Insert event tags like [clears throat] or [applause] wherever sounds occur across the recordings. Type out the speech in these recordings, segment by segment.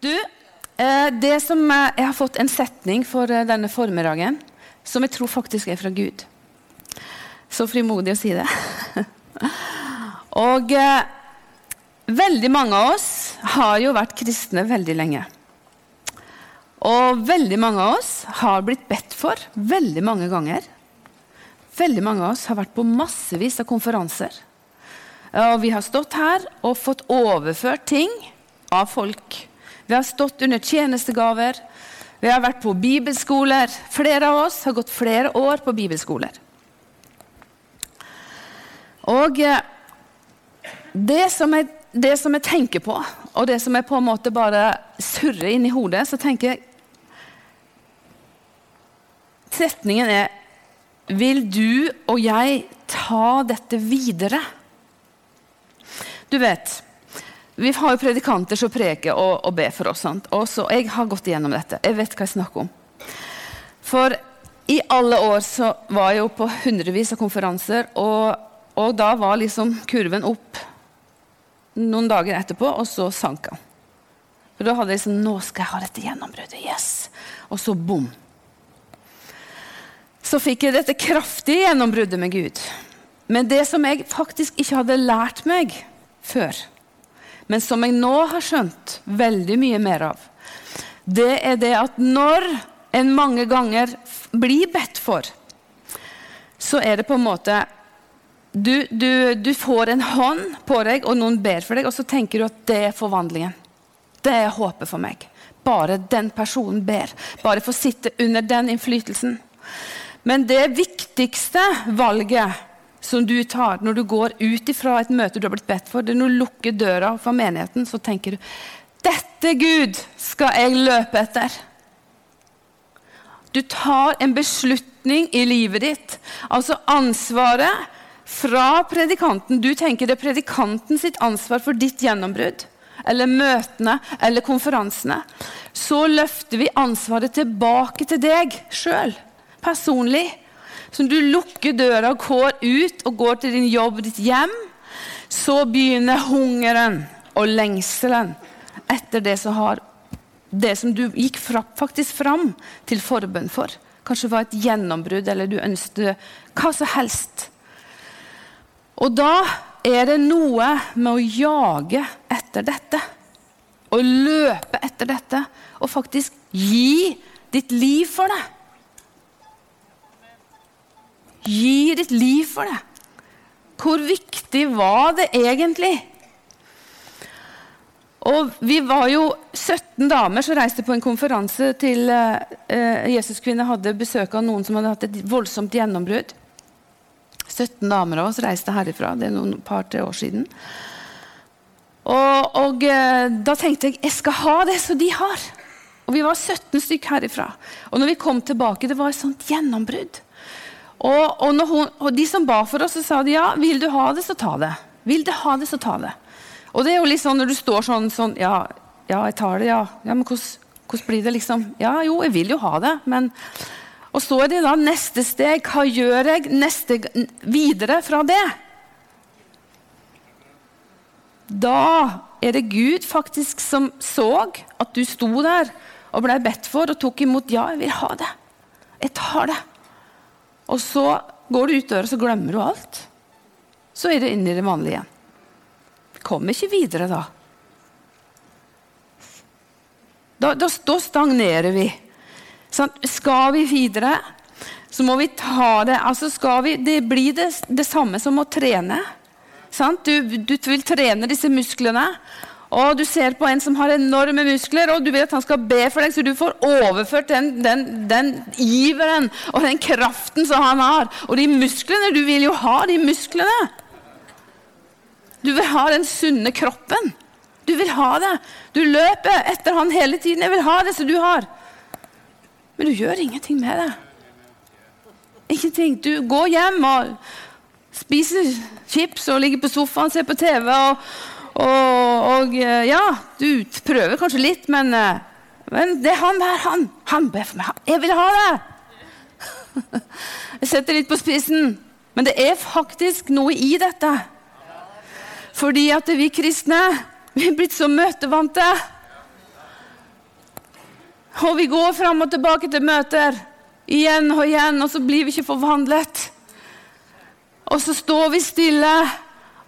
Du, eh, det som eh, Jeg har fått en setning for eh, denne formiddagen som jeg tror faktisk er fra Gud. Så frimodig å si det. [laughs] Og veldig mange av oss har jo vært kristne veldig lenge. Og veldig mange av oss har blitt bedt for veldig mange ganger. Veldig mange av oss har vært på massevis av konferanser. Og vi har stått her og fått overført ting av folk vi har stått under tjenestegaver. Vi har vært på bibelskoler. Flere av oss har gått flere år på bibelskoler. Og eh, det som, jeg, det som jeg tenker på, og det som jeg på en måte bare surrer inn i hodet, så tenker jeg Setningen er Vil du og jeg ta dette videre? Du vet vi har jo predikanter som preker og, og ber for oss. Sant? Og så, Jeg har gått igjennom dette. Jeg vet hva jeg snakker om. For i alle år så var jeg jo på hundrevis av konferanser, og, og, da var liksom kurven opp noen dager etterpå, og så sank han. For da hadde jeg liksom Nå skal jeg ha dette gjennombruddet. Yes! Og så bom. Så fikk jeg dette kraftige gjennombruddet med Gud. Men det som jeg faktisk ikke hadde lært meg før, men som jeg nå har skjønt veldig mye mer av, det er det at når en mange ganger blir bedt for, så er det på en måte du, du, du, får en hånd på deg, og noen ber for deg, og så tenker du at det er forvandlingen. Det er håpet for meg. Bare den personen ber. Bare få sitte under den innflytelsen. Men det viktigste valget som du tar når du går ut ifra et møte du har blitt bedt for, det er når du lukker døra for menigheten, så tenker du dette, Gud, skal jeg løpe etter. Du tar en beslutning i livet ditt. Altså ansvaret fra predikanten. Du tenker det er predikanten sitt ansvar for ditt gjennombrudd. Eller møtene eller konferansene. Så løfter vi ansvaret tilbake til deg sjøl, personlig som du lukker døra og går ut og går til din jobb, ditt hjem, så begynner hungeren og lengselen etter det som, har, det som du gikk fra, faktisk fram til forbønn for. Kanskje det var et gjennombrudd, eller du ønsket hva som helst. Og da er det noe med å jage etter dette. Å løpe etter dette. Og faktisk gi ditt liv for det. Gi ditt liv for det. Hvor viktig var det egentlig? Og Vi var jo 17 damer som reiste på en konferanse til eh, Jesuskvinner hadde besøk av noen som hadde hatt et voldsomt gjennombrudd. 17 damer av oss reiste herifra. Det er noen par-tre år siden. Og, og eh, Da tenkte jeg jeg skal ha det som de har. Og Vi var 17 stykker herifra. Og når vi kom tilbake, det var et sånt gjennombrudd. Og, og, hun, og, de som ba for oss, så sa de ja, vil du ha det, så ta det. Vil du ha det, så ta det. Og det er jo litt sånn når du står sånn, sånn ja, ja, jeg tar det, ja. ja men hvordan, blir det, liksom? Ja, jo, jeg vil jo ha det, men Og så er det da neste steg. Hva gjør jeg neste, videre fra det? Da er det Gud faktisk som så at du sto der og ble bedt for og tok imot. Ja, jeg vil ha det. Jeg tar det. Og så går du ut døra, så glemmer du alt. Så er det inn i det vanlige igjen. Kommer ikke videre da. Da, da, da stagnerer vi. Sånn, skal vi videre, så må vi ta det altså skal vi, Det blir det, det samme som å trene. Du, du, vil trene disse musklene. Og Du ser på en som har enorme muskler, og du vil at han skal be for deg, så du får overført den, den, den iveren og den kraften som han har. Og de musklene Du vil jo ha de musklene. Du vil ha den sunne kroppen. Du vil ha det. Du løper etter han hele tiden. 'Jeg vil ha det som du har.' Men du gjør ingenting med det. Ingenting. Du går hjem og spiser chips og ligger på sofaen, og ser på TV og og, og, eh, ja, du prøver kanskje litt, men, eh, men det er han der, han. Han ber for meg. Jeg vil ha det! [laughs] Jeg setter litt på spissen, men det er faktisk noe i dette. Fordi at vi kristne vi er blitt så møtevante. Og vi går fram og tilbake til møter igjen og igjen, og så blir vi ikke forvandlet. Og så står vi stille,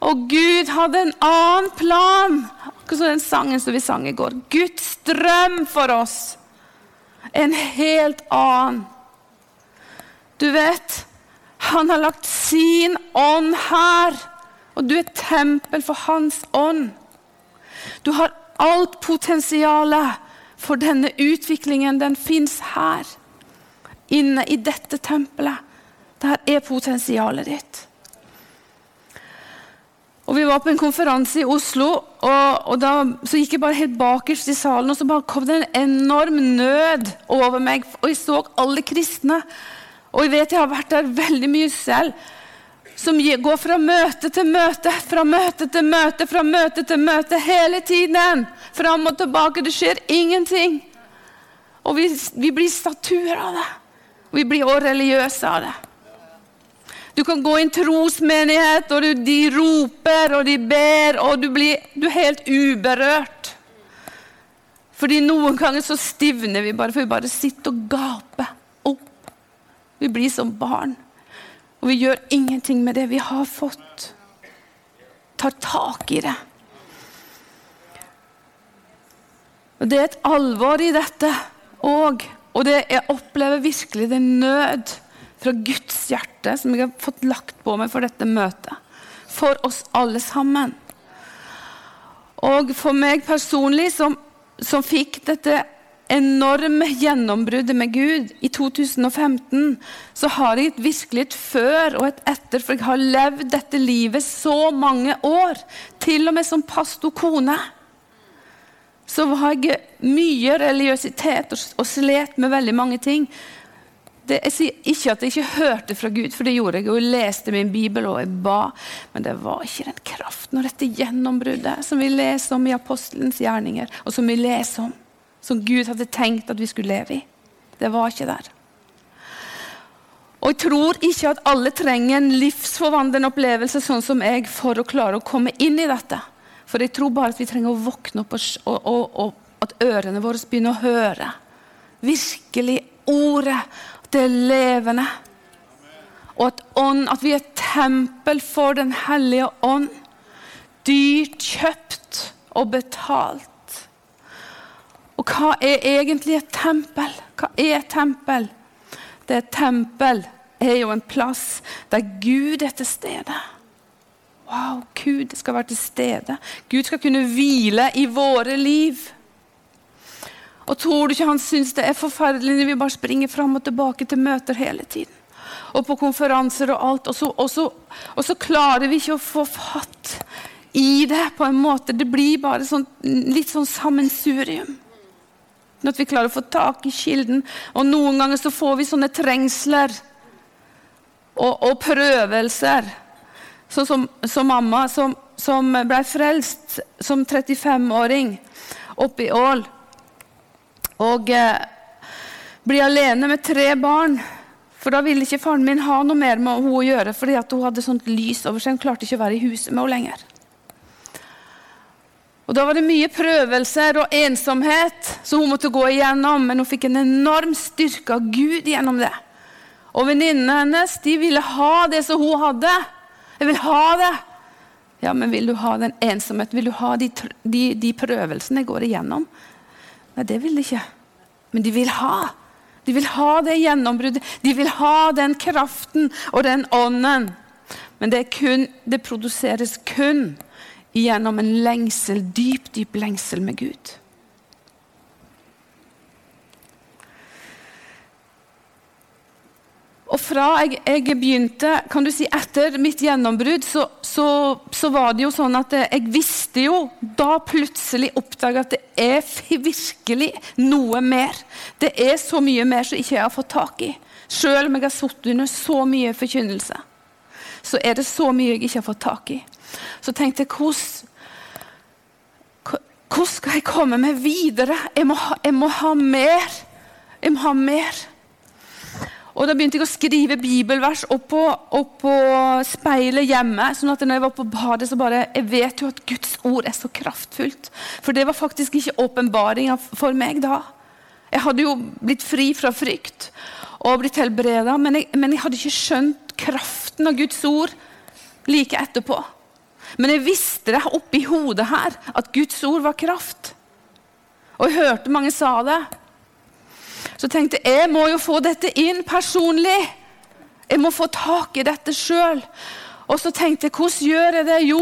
og Gud hadde en annen plan. Akkurat som den sangen som vi sang i går. Guds drøm for oss. En helt annen. Du vet, han har lagt sin ånd her, og du er tempel for hans ånd. Du har alt potensialet for denne utviklingen, den fins her. Inne i dette tempelet. Der er potensialet ditt. Og Vi var på en konferanse i Oslo, og, og da, gikk jeg bare helt bakerst i salen. Og så bare kom det en enorm nød over meg, og jeg så alle kristne. Og jeg vet jeg har vært der veldig mye selv som går fra møte til møte, fra møte til møte, fra møte til møte hele tiden. Fram og tilbake. Det skjer ingenting. Og vi, vi blir statuer av det. Vi blir også religiøse av det. Du kan gå i en trosmenighet, og de roper og de ber, og du, blir, du er helt uberørt. Fordi noen ganger så stivner vi bare, for vi bare sitter og gaper opp. Vi blir som barn. Og vi gjør ingenting med det vi har fått. Tar tak i det. Og Det er et alvor i dette òg. Og det, jeg opplever virkelig det er nød fra Guds hjerte som jeg har fått lagt på meg for dette møtet. For oss alle sammen. Og for meg personlig, som, som fikk dette enorme gjennombruddet med Gud i 2015, så har jeg virkelig et før og et etter. For jeg har levd dette livet så mange år. Til og med som pastorkone. Så har jeg mye religiøsitet og slet med veldig mange ting. Det, jeg sier ikke at jeg ikke hørte fra Gud, for det gjorde jeg. Og jeg leste min bibel og jeg ba. Men det var ikke den kraften og dette gjennombruddet som vi leser om i apostelens gjerninger, og som vi leser om som Gud hadde tenkt at vi skulle leve i. Det var ikke der. Og Jeg tror ikke at alle trenger en livsforvandlende opplevelse sånn som jeg for å klare å komme inn i dette. For jeg tror bare at vi trenger å våkne opp, og, og, og at ørene våre begynner å høre. Virkelig ordet. Det levende. Og at, ånd, at vi er tempel for Den hellige ånd. Dyrt kjøpt og betalt. Og hva er egentlig et tempel? Hva er et tempel? Det er et tempel er jo en plass der Gud er til stede. Wow, Gud skal være til stede. Gud skal kunne hvile i våre liv. Og Tror du ikke han syns det er forferdelig når vi bare springer fram og tilbake til møter hele tiden? Og på konferanser og alt. Og så, og så, og så klarer vi ikke å få fatt i det på en måte. Det blir bare sånn, litt sånn sammensurium. At vi klarer å få tak i kilden. Og noen ganger så får vi sånne trengsler og, og prøvelser. Sånn som, som, mamma, som, som ble frelst som 35-åring oppe i Ål. Og eh, bli alene med tre barn. For da ville ikke faren min ha noe mer med henne å gjøre, fordi hun hadde sånt lys over seg. Hun klarte ikke å være i huset med henne lenger. Og Da var det mye prøvelser og ensomhet som hun måtte gå igjennom, men hun fikk en enorm styrke av Gud gjennom det. Og venninnene hennes de ville ha det som hun hadde. Jeg vil ha det. Ja, men vil du ha den ensomheten? Vil du ha de, de, de prøvelsene jeg går igjennom? Nei, det vil de ikke. Men de vil ha. De vil ha det gjennombruddet. De vil ha den kraften og den ånden. Men det, kun, det produseres kun gjennom en lengsel, dyp, dyp lengsel med Gud. Og fra jeg, jeg, begynte, kan du si etter mitt gjennombrudd, så, så, så, var det jo sånn at jeg visste jo da plutselig oppdaga at det er virkelig noe mer. Det er så mye mer som ikke jeg har fått tak i. Selv om jeg har sittet under så mye forkynnelse, så er det så mye jeg ikke har fått tak i. Så tenkte jeg hvordan, skal jeg komme meg videre? Jeg må, jeg må ha mer. Jeg må ha mer. Og Da begynte jeg å skrive bibelvers oppå, oppå speilet hjemme. sånn at når jeg var på badet, så bare Jeg vet jo at Guds ord er så kraftfullt. For det var faktisk ikke åpenbaringa for meg da. Jeg hadde jo blitt fri fra frykt og blitt helbreda, men, men, jeg hadde ikke skjønt kraften av Guds ord like etterpå. Men jeg visste det oppi hodet her, at Guds ord var kraft. Og jeg hørte mange sa det. Så tenkte jeg jeg må jo få dette inn personlig. Jeg må få tak i dette sjøl. Og så tenkte jeg hvordan gjør jeg det? Jo,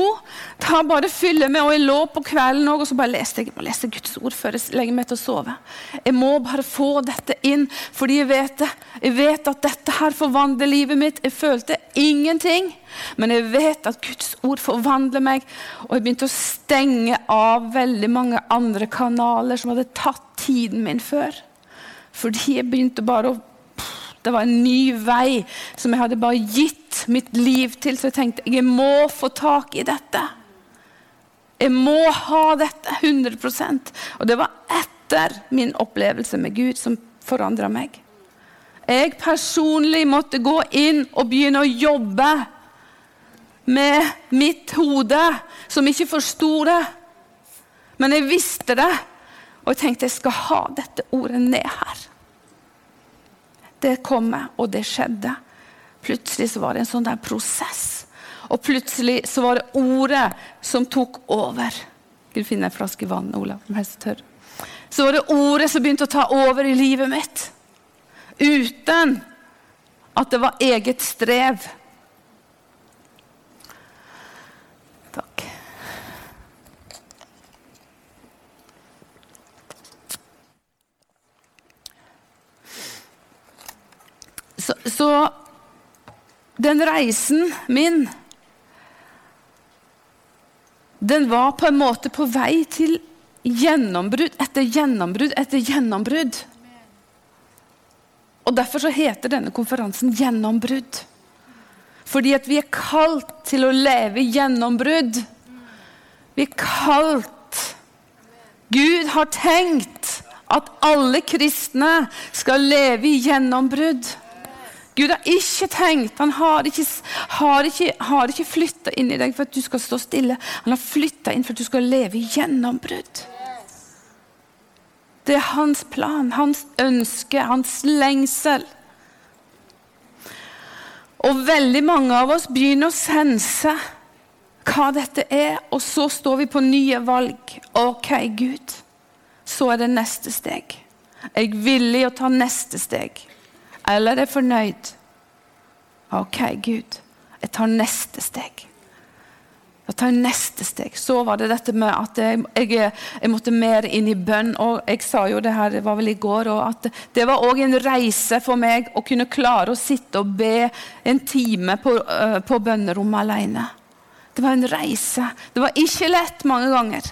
ta bare fylle med. Og jeg lå på kvelden og så bare leste jeg, må lese Guds ord før jeg legger meg til å sove. Jeg må bare få dette inn, fordi jeg vet det. Jeg vet at dette her forvandler livet mitt. Jeg følte ingenting, men jeg vet at Guds ord forvandler meg. Og jeg begynte å stenge av veldig mange andre kanaler som hadde tatt tiden min før. Fordi jeg begynte bare å det var en ny vei som jeg hadde bare gitt mitt liv til. Så jeg tenkte jeg må få tak i dette. Jeg må ha dette 100% Og det var etter min opplevelse med Gud som forandra meg. Jeg personlig måtte gå inn og begynne å jobbe med mitt hode, som ikke forsto det. Men jeg visste det, og jeg tenkte jeg skal ha dette ordet ned her det kom, og det skjedde. Plutselig så var det en sånn der prosess. Og plutselig så var det ordet som tok over. Gud, finne en flaske vann, Olav. tørr. Så var det ordet som begynte å ta over i livet mitt. Uten at det var eget strev. Så, så den reisen min Den var på en måte på vei til gjennombrudd etter gjennombrudd etter gjennombrudd. Og Derfor så heter denne konferansen 'Gjennombrudd'. Fordi at vi er kalt til å leve gjennombrudd. Vi er kalt Gud har tenkt at alle kristne skal leve i gjennombrudd. Gud har ikke tenkt, han har ikke, har ikke, ikke flytta inn i deg for at du skal stå stille. Han har flytta inn for at du skal leve i gjennombrudd. Det er hans plan, hans ønske, hans lengsel. Og veldig mange av oss begynner å sense hva dette er, og så står vi på nye valg. OK, Gud, så er det neste steg. Jeg er villig å ta neste steg. Eller er fornøyd. OK, Gud, jeg tar neste steg. Jeg tar neste steg. Så var det dette med at jeg, jeg, jeg måtte mer inn i bønn. og Jeg sa jo det her, det var vel i går, at det var òg en reise for meg å kunne klare å sitte og be en time på, uh, på bønnerommet alene. Det var en reise. Det var ikke lett mange ganger.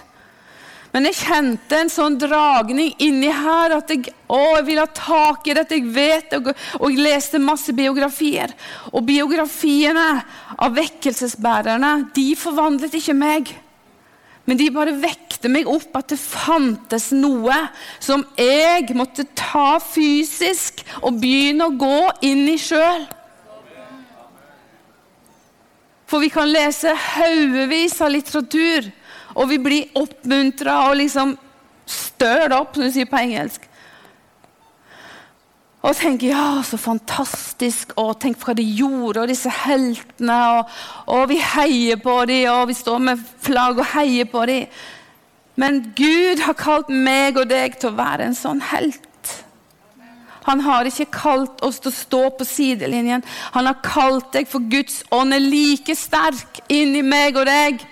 Men jeg kjente en sånn dragning inni her at jeg, å, jeg vil ha tak i dette. Jeg vet og, og jeg leste masse biografier. Og biografiene av vekkelsesbærerne de forvandlet ikke meg. Men de bare vekte meg opp at det fantes noe som jeg måtte ta fysisk og begynne å gå inn i sjøl. For vi kan lese haugevis av litteratur og vi blir oppmuntra og liksom støl opp, som du sier på engelsk. Og tenker ja, så fantastisk, og tenk hva de gjorde, og disse heltene. Og, og vi heier på dem, og vi står med flagg og heier på dem. Men Gud har kalt meg og deg til å være en sånn helt. Han har ikke kalt oss til å stå på sidelinjen. Han har kalt deg, for Guds ånd er like sterk inni meg og deg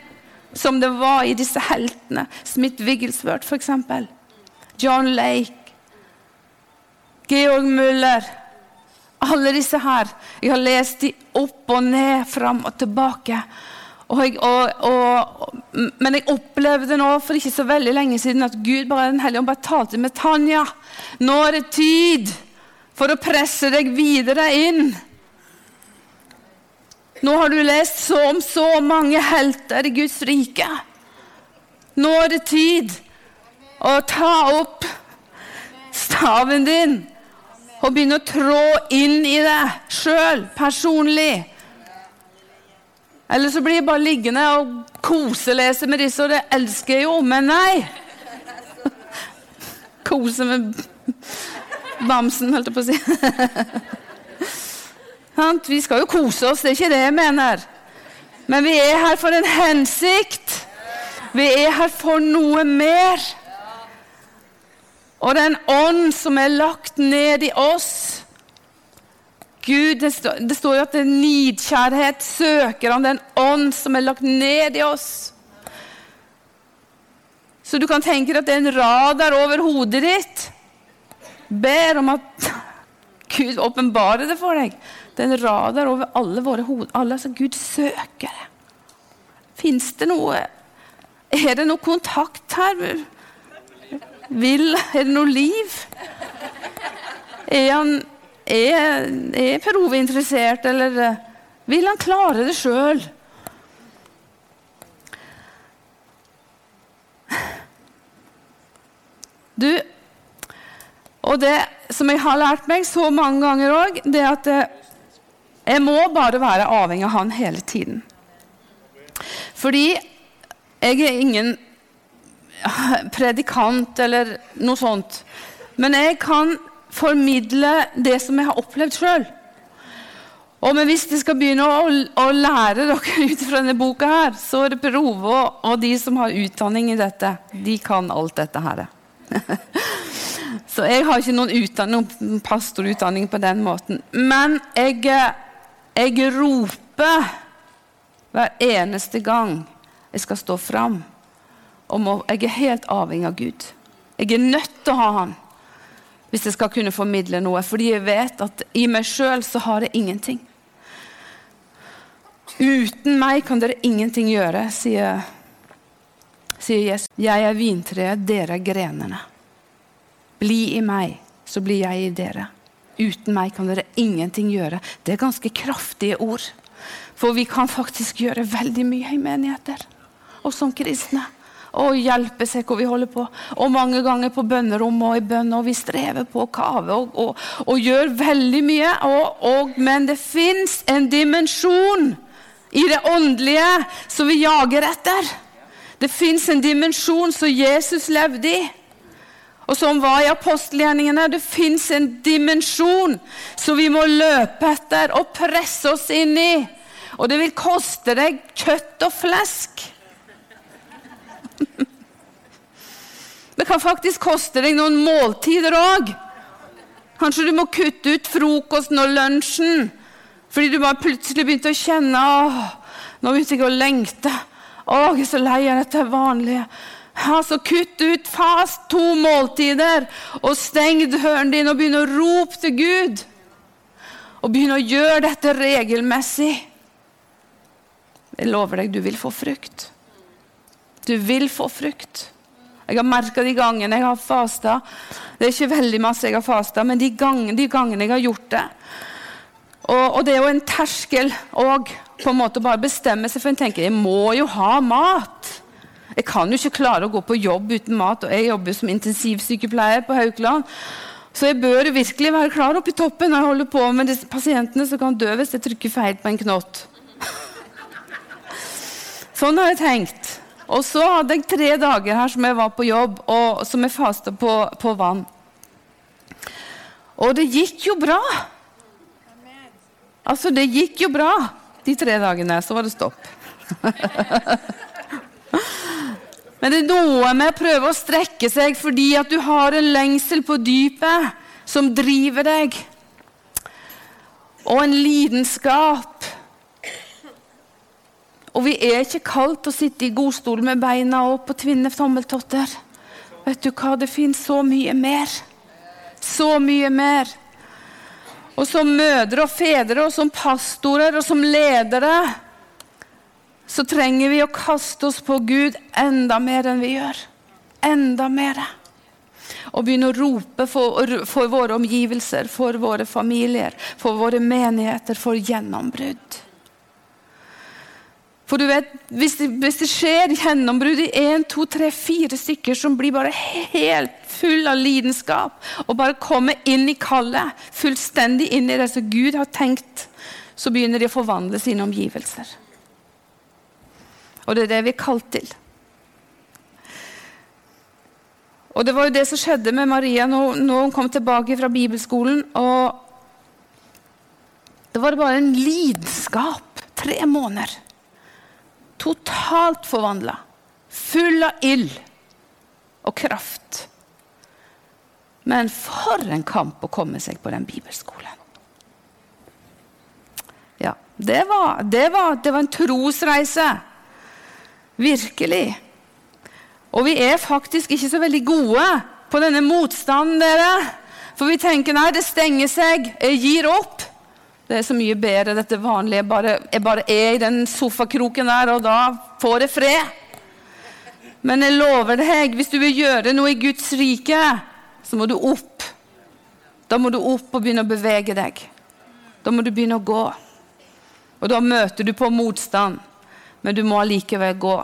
som det var i disse heltene. Smith Wigglesworth, f.eks. John Lake. Georg Müller. Alle disse her. Jeg har lest de opp og ned, fram og tilbake. Og jeg, og, og, men jeg opplevde nå for ikke så veldig lenge siden at Gud bare, den hellige bare talte med Tanja. Nå er det tid for å presse deg videre inn. Nå har du lest så om så mange helter i Guds rike. Nå er det tid å ta opp staven din og begynne å trå inn i det sjøl, personlig. Eller så blir jeg bare liggende og koselese med disse, og det elsker jeg jo, men nei. [laughs] Kose med bamsen, holdt jeg på å si. [laughs] vi skal jo kose oss, det er ikke det jeg mener. Men vi er her for en hensikt. Vi er her for noe mer. Og den ånd som er lagt ned i oss Gud, det, står, jo at det er nidkjærhet søker han den ånd som er lagt ned i oss. Så du kan tenke deg at det er en radar over hodet ditt. Ber om at [laughs] Gud åpenbarer det for deg. Det er en radar over alle våre hoder. Alle, som Gud søker det. Fins det noe Er det noe kontakt her? Vil Er det noe liv? Er, han, er, er Per Ove interessert, eller eh, vil han klare det sjøl? Du, og det som jeg har lært meg så mange ganger òg, det at eh, jeg må bare være avhengig av han hele tiden. Fordi jeg er ingen [laughs] predikant eller noe sånt. Men jeg kan formidle det som jeg har opplevd sjøl. Og hvis jeg skal begynne å, å, lære dere [laughs] ut fra denne boka, her, så er det Per Ove og, de som har utdanning i dette. De kan alt dette her. [laughs] så jeg har ikke noen, utdanning, pastorutdanning på den måten. Men jeg, jeg roper hver eneste gang jeg skal stå fram. Jeg er helt avhengig av Gud. Jeg er nødt til å ha Han hvis jeg skal kunne formidle noe. Fordi jeg vet at i meg sjøl så har jeg ingenting. Uten meg kan dere ingenting gjøre, sier, sier Jesus. Jeg er vintreet, dere er grenene. Bli i meg, så blir jeg i dere. Uten meg kan dere ingenting gjøre. Det er ganske kraftige ord. For vi kan faktisk gjøre veldig mye i menigheter og som kristne. Og hjelpe seg hvor vi holder på. Og mange ganger på bønnerommet og i bønn. Og vi strever på å kave og, og, og, gjør veldig mye. Og, men det fins en dimensjon i det åndelige som vi jager etter. Det fins en dimensjon som Jesus levde i og som var i apostelgjerningene. Det fins en dimensjon som vi må løpe etter og presse oss inn i. Og det vil koste deg kjøtt og flesk. [laughs] Det kan faktisk koste deg noen måltider òg. Kanskje du må kutte ut frokosten og lunsjen fordi du bare plutselig begynte å kjenne åh, Nå begynte jeg å lengte. Åh, jeg er så lei av dette vanlige. Altså, Kutt ut fast to måltider og steng døren din og begynn å rope til Gud. Og begynn å gjøre dette regelmessig. Jeg lover deg, du vil få frukt. Du vil få frukt. Jeg har merka de gangene jeg har fasta Det er ikke veldig masse jeg har fasta, men de gangene, de gangene, jeg har gjort det og, og, det er jo en terskel òg, på en måte bare bestemme seg for en tenker jeg må jo ha mat. Jeg kan jo ikke klare å gå på jobb uten mat, og jeg jobber som intensivsykepleier på Haukeland. Så jeg bør virkelig være klar oppe i toppen når jeg holder på med disse pasientene som kan dø hvis jeg trykker feil på en knott. [laughs] Sånn har jeg tenkt. Og så hadde jeg tre dager her som jeg var på jobb, og som jeg fasta på, på, vann. Og det gikk jo bra. Altså, det gikk jo bra de tre dagene. Så var det stopp. [laughs] Men det er noe med å prøve å strekke seg fordi at du har en lengsel på dypet som driver deg. Og en lidenskap og vi er ikke kalt til å sitte i godstol med beina opp og tvinne tommeltotter. Vet du hva, det fins så mye mer. Så mye mer. Og som mødre og fedre og som pastorer og som ledere så trenger vi å kaste oss på Gud enda mer enn vi gjør. Enda mer. Og begynne å rope for, for våre omgivelser, for våre familier, for våre menigheter, for gjennombrudd. For du vet, hvis det, hvis det skjer gjennombrudd i én, to, tre, fire stykker som blir bare helt full av lidenskap, og bare kommer inn i kallet, fullstendig inn i det som Gud har tenkt, så begynner de å forvandle sine omgivelser. Og det er det vi er kalt til. Og det var jo det som skjedde med Maria når hun kom tilbake fra bibelskolen. og Det var bare en lidenskap. Tre måneder. Totalt forvandla. Full av ild og kraft. Men for en kamp å komme seg på den bibelskolen. Ja, det var, det var, det var en trosreise. Virkelig. Og vi er faktisk ikke så veldig gode på denne motstanden, dere. For vi tenker nei, det stenger seg, jeg gir opp. Det er så mye bedre dette vanlige. Jeg bare, jeg bare er i den sofakroken der, og da får jeg fred. Men jeg lover deg, hvis du vil gjøre noe i Guds rike, så må du opp. Da må du opp og begynne å bevege deg. Da må du begynne å gå. Og da møter du på motstand, men du må allikevel gå.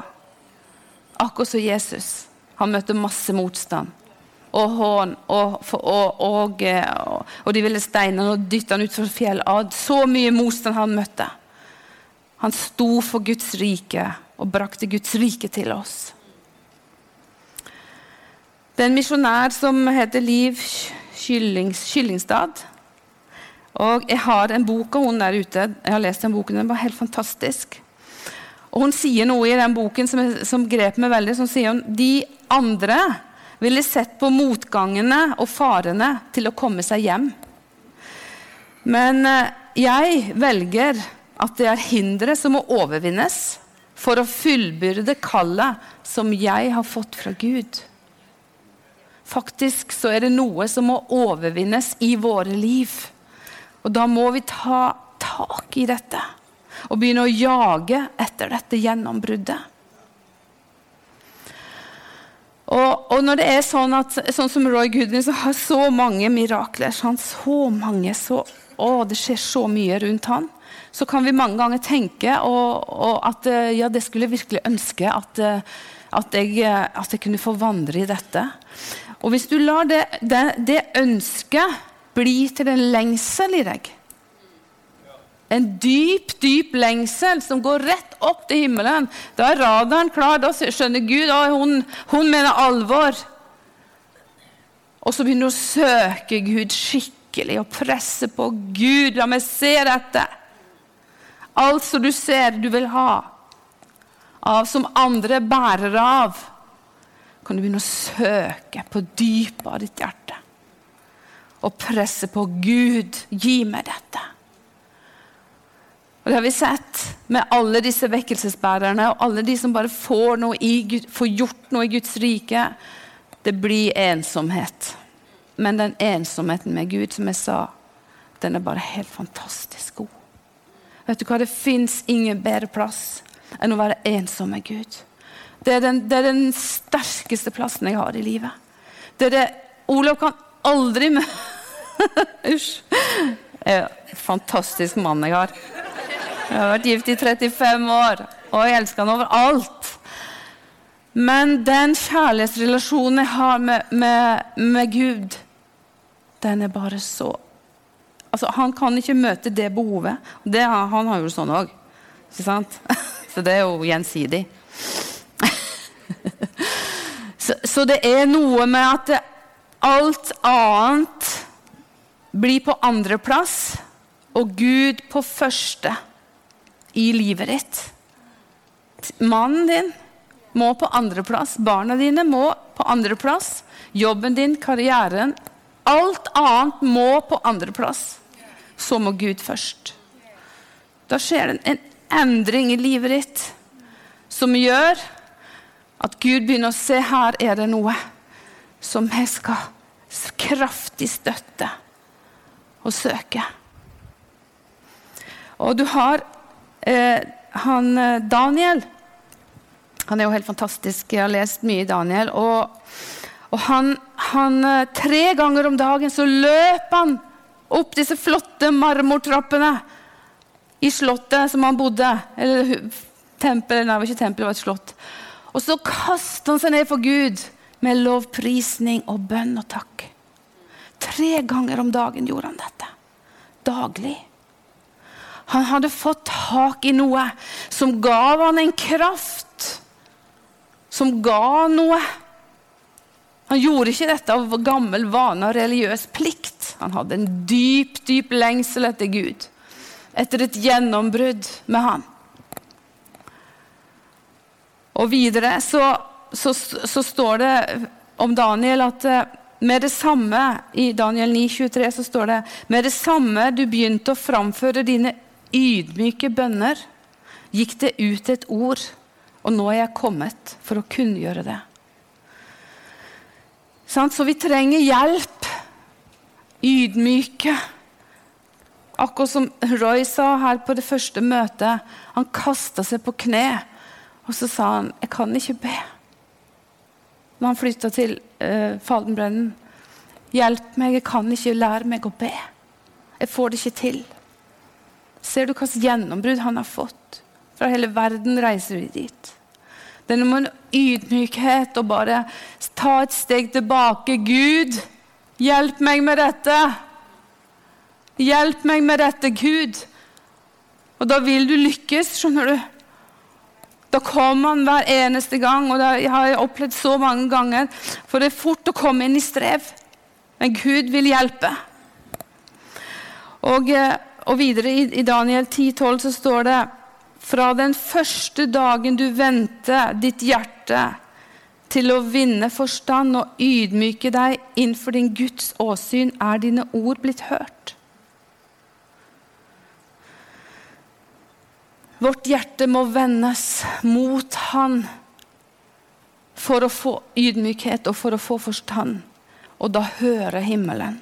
Akkurat som Jesus. Han møtte masse motstand og hån, og, og, og, og, de ville steine han og dytte han utfor fjellet. Så mye motstand han møtte. Han sto for Guds rike og brakte Guds rike til oss. Det er en misjonær som heter Liv Kyllings, Kyllingstad. Og jeg har en bok av henne der ute. Jeg har lest den boken, den var helt fantastisk. Og Hun sier noe i den boken som, som grep meg veldig. som sier hun, De andre ville sett på motgangene og farene til å komme seg hjem. Men eh, jeg velger at det er hindre som må overvinnes for å fullbyrde kallet som jeg har fått fra Gud. Faktisk så er det noe som må overvinnes i våre liv. Og da må vi ta tak i dette og begynne å jage etter dette gjennombruddet. Og, og, når det er sånn at sånn som Roy Goodwin som har så mange mirakler sånn, så mange, så, å, Det skjer så mye rundt han. Så kan vi mange ganger tenke og, og at eh, ja, det skulle jeg virkelig ønske at, eh, at, jeg, eh, at, jeg, kunne få vandre i dette. Og hvis du lar det, det, det ønsket bli til en lengsel i deg, en dyp, dyp lengsel som går rett opp til himmelen. Da er radaren klar. Da skjønner Gud at hun, hun mener alvor. Og så begynner du å søke Gud skikkelig og presse på Gud. La meg se dette. Alt som du ser du vil ha, av som andre bærer av, kan du begynne å søke på dypet av ditt hjerte. Og presse på Gud. Gi meg dette. Og Det har vi sett med alle disse vekkelsesbærerne og alle de som bare får, i, får, gjort noe i Guds rike. Det blir ensomhet. Men den ensomheten med Gud, som jeg sa, den er bare helt fantastisk god. Vet du hva? Det fins ingen bedre plass enn å være ensom med Gud. Det er, den, det er den sterkeste plassen jeg har i livet. Det er det Olav kan aldri [laughs] Usj. Fantastisk mann jeg har. Jeg har vært gift i 35 år, og jeg elsker han overalt. Men den kjærlighetsrelasjonen jeg har med, med, med Gud, den er bare så altså, Han kan ikke møte det behovet. Det, han har jo sånn òg. Ikke sant? [laughs] Så det er jo gjensidig. [laughs] Så, så det er noe med at alt annet blir på andreplass, og Gud på første i livet ditt. Mannen din må på andreplass. Barna dine må på andreplass. Jobben din, karrieren. Alt annet må på andreplass. Så må Gud først. Da skjer det en endring i livet ditt som gjør at Gud begynner å se her er det noe som jeg skal kraftig støtte og søke. Og du har Eh, han eh, Daniel Han er jo helt fantastisk. Jeg har lest mye Daniel. Og, og han, han, eh, Tre ganger om dagen så løp han opp disse flotte marmortrappene i slottet som han bodde. Eller tempelet. nei, det var ikke tempelet, det var et slott. Og så kastet han seg ned for Gud med lovprisning og bønn og takk. Tre ganger om dagen gjorde han dette. Daglig. Han hadde fått tak i noe som gav han en kraft. Som ga noe. Han gjorde ikke dette av gammel vane og religiøs plikt. Han hadde en dyp, dyp lengsel etter Gud. Etter et gjennombrudd med han. Og videre så, så, så står det om Daniel at eh, med det samme, I Daniel 9, 23 så står det med det samme du begynte å framføre dine ydmyke bønner, gikk det ut et ord, og nå er jeg kommet for å kunngjøre det. Så vi trenger hjelp. Ydmyke. Akkurat som Roy sa her på det første møtet. Han kasta seg på kne, og så sa han 'Jeg kan ikke be' når han flytta til uh, Faldenbrennen. 'Hjelp meg, jeg kan ikke lære meg å be. Jeg får det ikke til.' Ser du hvilket gjennombrudd han har fått? Fra hele verden reiser vi dit. Det er noe med ydmykhet og bare ta et steg tilbake. Gud, hjelp meg med dette. Hjelp meg med dette, Gud. Og da vil du lykkes, skjønner du. Da kommer han hver eneste gang, og det har jeg opplevd så mange ganger. For det er fort å komme inn i strev, men Gud vil hjelpe. Og, eh, og videre i, i Daniel 10,12 så står det fra den første dagen du vendte ditt hjerte til å vinne forstand og ydmyke deg innenfor din Guds åsyn, er dine ord blitt hørt. Vårt hjerte må vendes mot Han for å få ydmykhet og for å få forstand. Og da hører himmelen.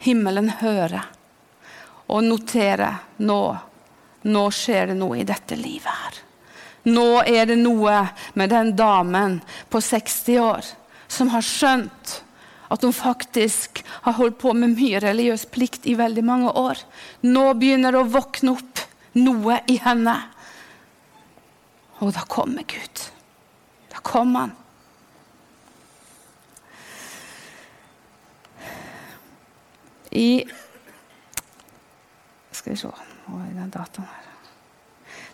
Himmelen hører og notere nå. Nå skjer det noe i dette livet her. Nå er det noe med den damen på 60 år som har skjønt at hun faktisk har holdt på med mye religiøs plikt i veldig mange år. Nå begynner det å våkne opp noe i henne. Og da kommer Gud. Da kommer han. I Skal vi se Hvor er den dataen her?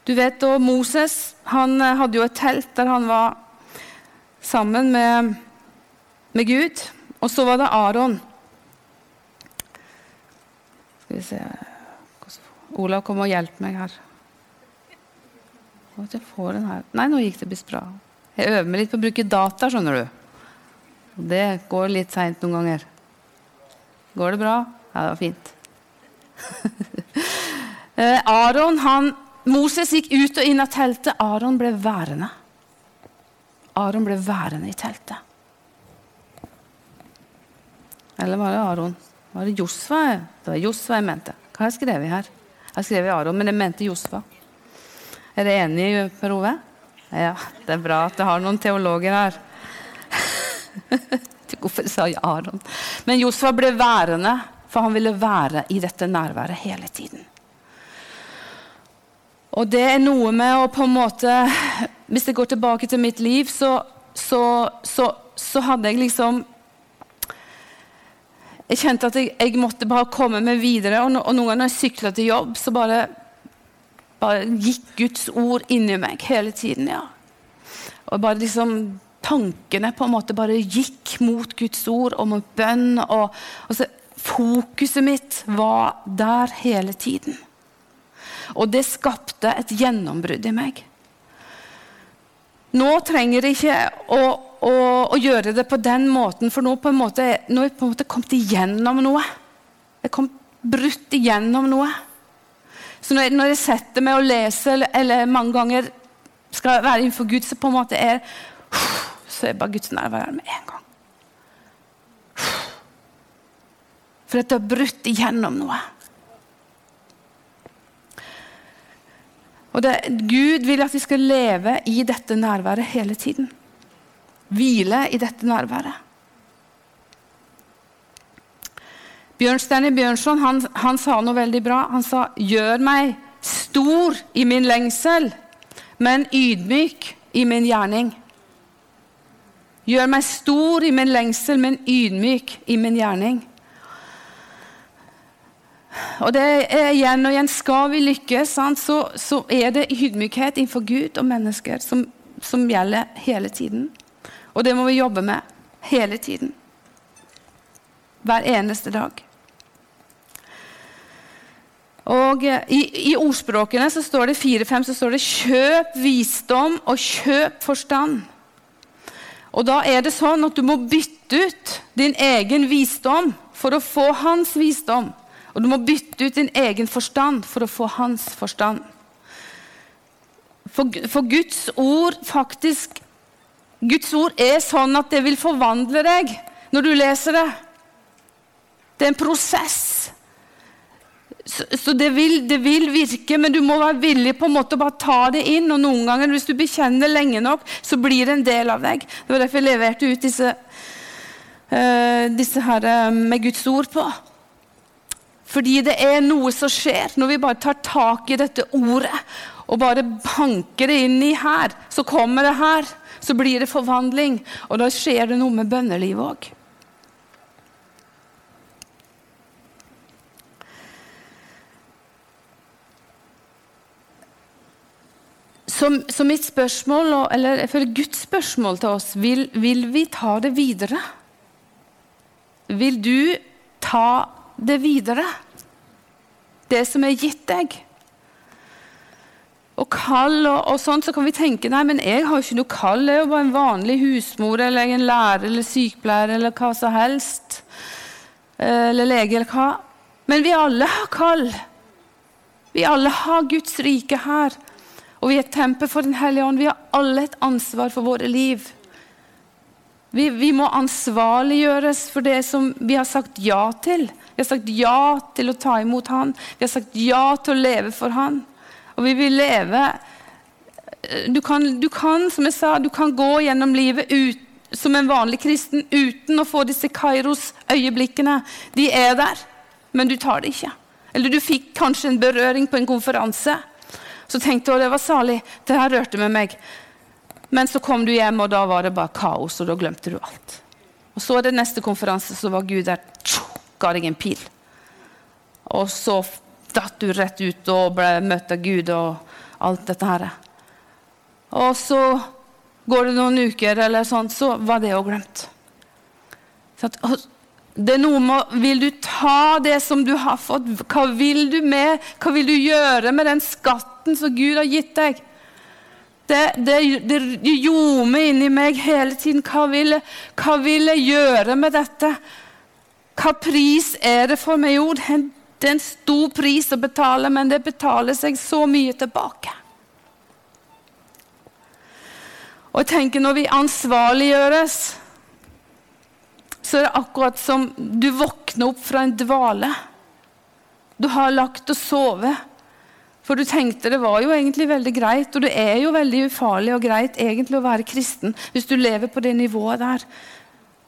Du vet da Moses han eh, hadde jo et telt der han var sammen med, med Gud. Og så var det Aron. Skal vi se Olav, kom og hjelp meg her. Jeg får den her. Nei, nå gikk det visst bra. Jeg øver meg litt på å bruke data, skjønner du. Det går litt seint noen ganger. Går det bra? Ja, det var fint. [laughs] Eh, Aron, han, Moses gikk ut og inn av teltet. Aron ble værende. Aron ble værende i teltet. Eller var det Aron? Var det Josfa? Det var Josfa jeg mente. Hva har jeg skrevet her? Jeg har skrevet Aron, men jeg mente Josfa. Er dere enige, Per Ove? Ja, det er bra at det har noen teologer her. [laughs] Hvorfor sa jeg Aron? Men Josfa ble værende, for han ville være i dette nærværet hele tiden. Og det er noe med å på en måte Hvis jeg går tilbake til mitt liv, så, så, så, så hadde jeg liksom jeg kjente at jeg, jeg, måtte bare komme meg videre. Og, no, og noen ganger når jeg sykla til jobb, så bare, bare, gikk Guds ord inni meg hele tiden. ja. Og bare liksom Tankene på en måte bare gikk mot Guds ord og mot bønn. Og, og så, fokuset mitt var der hele tiden. Og det skapte et gjennombrudd i meg. Nå trenger jeg ikke å å, å, gjøre det på den måten, for nå, på en måte, nå er jeg på en måte kommet igjennom noe. Jeg kom brutt igjennom noe. Så når jeg, når jeg setter meg og leser, eller, eller, mange ganger skal være innenfor Gud, så på en måte er Så er bare Guds nærvær med en gang. For at det har brutt igjennom noe. Og det, Gud vil at vi skal leve i dette nærværet hele tiden hvile i dette nærværet. Bjørnstjerne Bjørnson han, han, sa noe veldig bra. Han sa 'Gjør meg stor i min lengsel, men ydmyk i min gjerning'. Gjør meg stor i min lengsel, men ydmyk i min gjerning. Og det er igjen og igjen Skal vi lykkes, så, så, er det ydmykhet innenfor Gud og mennesker som, som gjelder hele tiden. Og det må vi jobbe med. Hele tiden. Hver eneste dag. Og eh, i, i ordspråkene så står det 4-5 så står det 'kjøp visdom og kjøp forstand'. Og da er det sånn at du må bytte ut din egen visdom for å få hans visdom. Og du må bytte ut din egen forstand for å få hans forstand. For, for Guds ord faktisk Guds ord er sånn at det vil forvandle deg når du leser det. Det er en prosess. Så, så det, vil, det, vil, virke, men du må være villig på en måte å bare ta det inn. Og noen ganger, hvis du bekjenner lenge nok, så blir det en del av deg. Det var derfor jeg leverte ut disse, uh, disse her uh, med Guds ord på. Fordi det er noe som skjer når vi bare tar tak i dette ordet og bare banker det inn i her. Så kommer det her. Så blir det forvandling. Og da skjer det noe med bønnelivet òg. Så, så, mitt spørsmål, eller for Guds spørsmål til oss, vil, vil vi ta det videre? Vil du ta det videre? Det som er gitt deg? Og kall og, og sånn, så kan vi tenke nei, men jeg har jo ikke noe kall. Jeg er jo bare en vanlig husmor eller en lærer eller sykepleier eller hva som helst. Eh, eller lege eller hva. Men vi alle har kall. Vi alle har Guds rike her. Og vi er et tempel for Den hellige ånd. Vi har alle et ansvar for våre liv. Vi, vi, må ansvarliggjøres for det som vi har sagt ja til. Vi har sagt ja til å ta imot Han. Vi har sagt ja til å leve for Han. Og vi vil leve Du kan, du kan som jeg sa, du kan gå gjennom livet ut, som en vanlig kristen uten å få disse Kairos-øyeblikkene. De er der, men du tar det ikke. Eller du fikk kanskje en berøring på en konferanse. Så tenkte jeg det var salig. Det her rørte med meg. Men så kom du hjem, og da var det bare kaos, og da glemte du alt. Og Så er det neste konferanse, så var Gud der. Ga deg en pil. Og så datt du rett ut og ble møtt av Gud og alt dette her. Og så går det noen uker, eller sånt, så var det òg glemt. Det er noe med Vil du ta det som du har fått? Hva vil du med? Hva vil du gjøre med den skatten som Gud har gitt deg? Det, det, det ljomer inni meg hele tiden. Hva vil, hva vil, jeg gjøre med dette? Hva pris er det for meg? Jo, det er en stor pris å betale, men det betaler seg så mye tilbake. Og jeg tenker Når vi ansvarliggjøres så er det akkurat som du våkner opp fra en dvale. Du har lagt og sovet. For du tenkte det var jo egentlig veldig greit, og det er jo veldig ufarlig og greit egentlig å være kristen hvis du lever på det nivået der.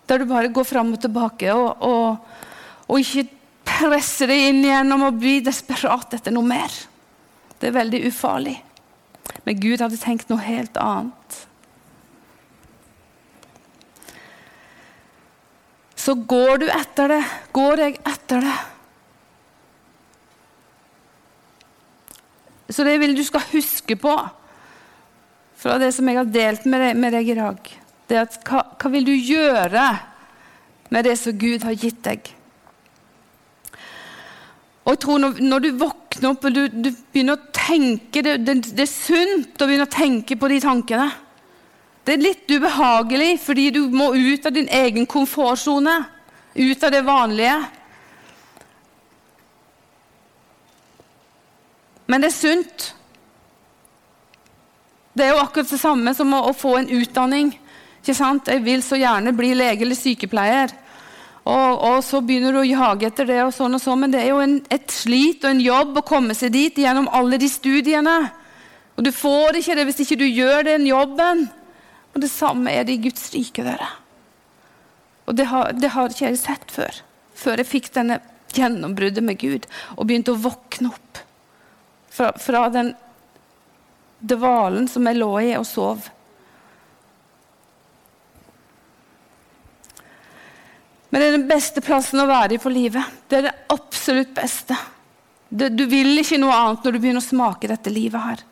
Der du bare går fram og tilbake og, og, og ikke presser deg inn gjennom og blir desperat etter noe mer. Det er veldig ufarlig. Men Gud hadde tenkt noe helt annet. så går du etter det. Går jeg etter det? Så det vil du skal huske på fra det som jeg har delt med deg, med deg i dag. Det at hva, hva, vil du gjøre med det som Gud har gitt deg? Og jeg tror Når, når du våkner opp og du, du begynner å tenke det, det, det, er sunt å begynne å tenke på de tankene. Det er litt ubehagelig fordi du må ut av din egen komfortsone. Ut av det vanlige. Men det er sunt. Det er jo akkurat det samme som å, å få en utdanning. Ikke sant? Jeg vil så gjerne bli lege eller sykepleier. Og, og, så begynner du å jage etter det, og sånn og sånn, men det er jo en, et slit og en jobb å komme seg dit gjennom alle de studiene. Og du får ikke det hvis ikke du gjør den jobben. Og det samme er det i Guds rike, dere. Og det har, det har ikke jeg sett før. Før jeg fikk denne gjennombruddet med Gud og begynte å våkne opp fra, fra den dvalen som jeg lå i og sov. Men det er den beste plassen å være i for livet. Det er det absolutt beste. Du vil ikke noe annet når du begynner å smake dette livet her.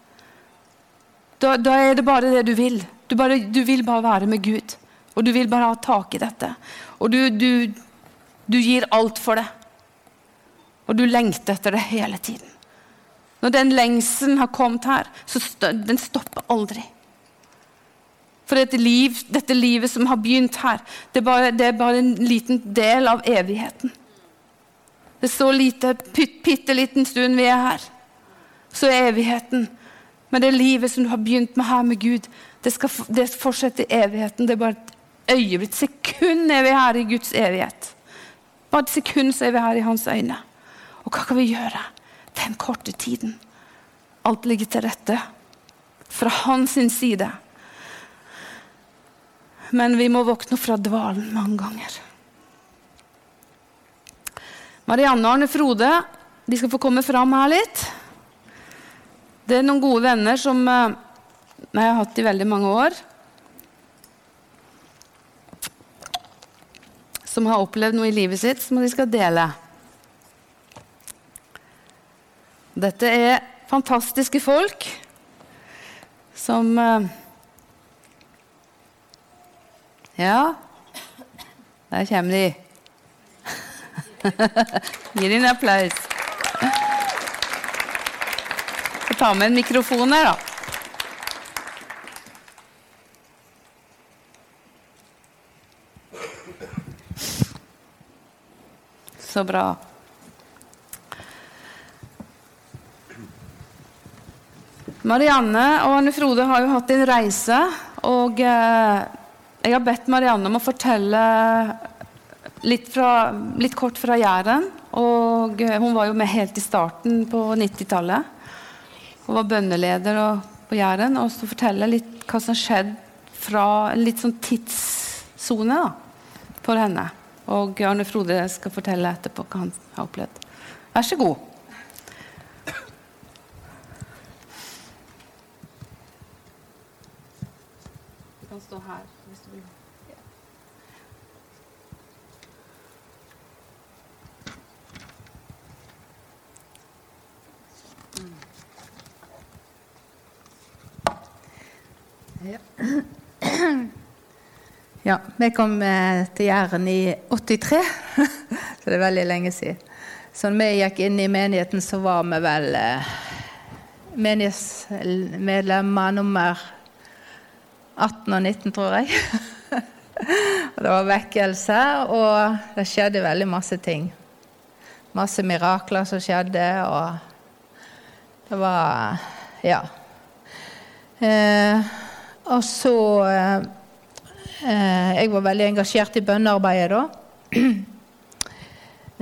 Da, da er det bare det du vil. Du, bare, du vil bare være med Gud. Og du vil bare ha tak i dette. Og du, du, du gir alt for det. Og du lengter etter det hele tiden. Når den lengselen har kommet her, så den stopper aldri. For dette, liv, dette livet som har begynt her, det er, bare, det er bare en liten del av evigheten. Det er så lite, bitte liten stund vi er her. Så er evigheten. Men det livet som du har begynt med her med Gud, det skal det fortsette i evigheten. Det er bare et øyeblikk. sekund er vi her i Guds evighet. Bare et sekund så er vi her i hans øyne. Og hva kan vi gjøre den korte tiden? Alt ligger til rette fra hans side. Men vi må våkne fra dvalen mange ganger. Marianne og Arne Frode de skal få komme fram her litt. Det er noen gode venner som eh, jeg har hatt i veldig mange år. Som har opplevd noe i livet sitt som de skal dele. Dette er fantastiske folk som eh, Ja, der kommer de. [laughs] Gi dem en applaus. Jeg ta med en mikrofon her, da. Så bra. Marianne og Anne Frode har jo hatt en reise. Og eh, jeg har bedt Marianne om å fortelle litt, fra, litt kort fra Jæren. Og eh, hun var jo med helt i starten på 90-tallet. Hun var bønneleder på Jæren. Og så fortelle litt hva som skjedde fra en litt sånn tidssone for henne. Og Arne Frode skal fortelle etterpå hva han har opplevd. Vær så god. stå her hvis du vil. Ja. [clears throat] ja. Vi kom eh, til Jæren i 83, [laughs] så det er veldig lenge siden. Så når vi gikk inn i menigheten, så var vi vel eh, menighetsmedlemmer nummer 18 og 19, tror jeg. [laughs] og det var vekkelse, og det skjedde veldig masse ting. Masse mirakler som skjedde, og det var Ja. Eh, og så eh, Jeg var veldig engasjert i bønnearbeidet da. [clears throat]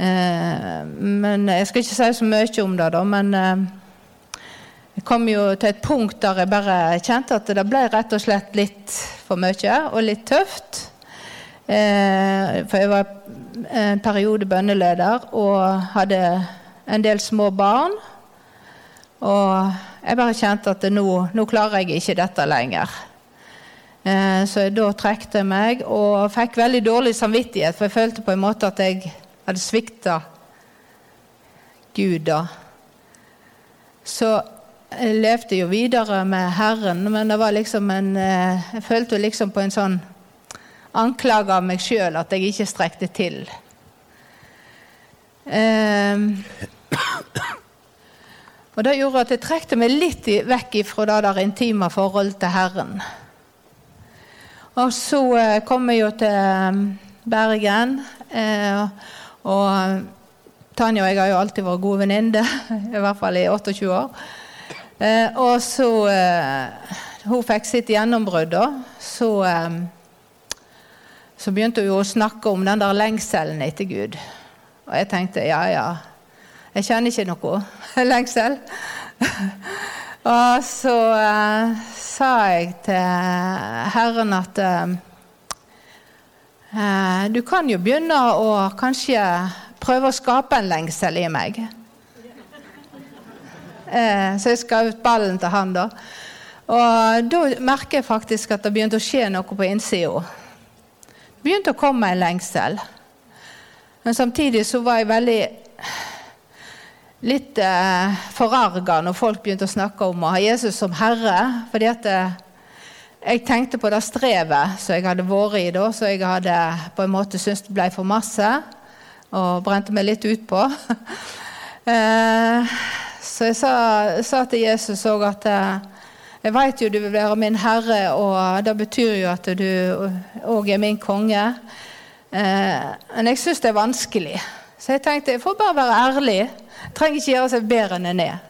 eh, men jeg skal ikke si så mye om det, da. Men eh, jeg kom jo til et punkt der jeg bare kjente at det ble rett og slett litt for mye og litt tøft. Eh, for jeg var en periode bønneleder og hadde en del små barn. Og jeg bare kjente at nå, nå klarer jeg ikke dette lenger. Eh, så jeg da trekte meg og fikk veldig dårlig samvittighet, for jeg følte på en måte at jeg hadde svikta Gud da. Så jeg levde jo videre med Herren, men det var liksom en eh, Jeg følte liksom på en sånn anklage av meg sjøl at jeg ikke strekte til. Um, og Det gjorde at jeg trekte meg litt vekk fra det der intime forholdet til Herren. Og så eh, kom jeg jo til Bergen. Eh, og Tanja og jeg har jo alltid vært gode venninner, [laughs] i hvert fall i 28 år. Eh, og så eh, Hun fikk sitt gjennombrudd, da. Så, eh, så begynte hun jo å snakke om den der lengselen etter Gud. Og jeg tenkte ja, ja, jeg kjenner ikke noe [laughs] lengsel. Og så uh, sa jeg til Herren at uh, du kan jo begynne å kanskje prøve å skape en lengsel i meg. Så jeg skal ut ballen til han, da. Og da merker jeg faktisk at det begynte å skje noe på innsida. Det begynte å komme en lengsel. Men samtidig så var jeg veldig litt eh, forarga når folk begynte å snakke om å ha Jesus som herre. fordi at eh, jeg tenkte på det strevet som jeg hadde vært i da, så jeg hadde på en måte syntes det ble for masse, og brente meg litt ut på. [laughs] Eh, så jeg sa, sa til Jesus òg at eh, jeg vet jo du vil være min herre, og det betyr jo at du òg er min konge. Eh, men jeg syns det er vanskelig. Så jeg tenkte jeg får bare være ærlig. Jeg trenger ikke gjøre seg bedre enn jeg er.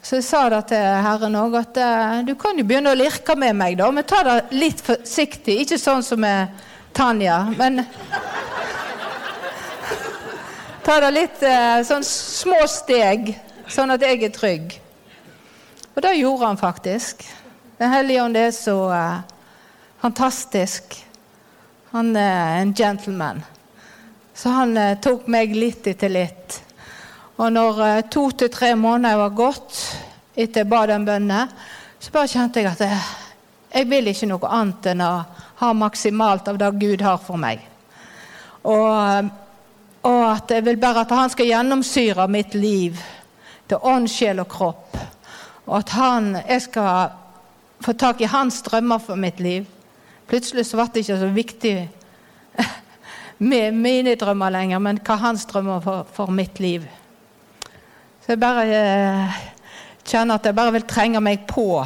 Så jeg sa da til Herren òg, at uh, du kan jo begynne å lirke med meg, da, men ta det litt forsiktig. Ikke sånn som med Tanja, men [laughs] Ta det litt uh, sånn små steg, sånn at jeg er trygg. Og det gjorde han faktisk. Den hellige ånd er så uh, fantastisk. Han er en gentleman. Så han tok meg litt etter litt. Og når eh, to til tre måneder var gått etter jeg ba den bønnen, så bare kjente jeg at jeg, jeg vil ikke noe annet enn å ha maksimalt av det Gud har for meg. Og, eh, og at jeg vil bare at han skal gjennomsyre mitt liv til ånd, sjel og kropp. Og at han, jeg skal få tak i hans drømmer for mitt liv. Plutselig så ble det ikke så viktig med mine drømmer lenger, men hva hans drømmer for, for mitt liv. Så jeg bare eh, kjenner at jeg bare vil trenge meg på.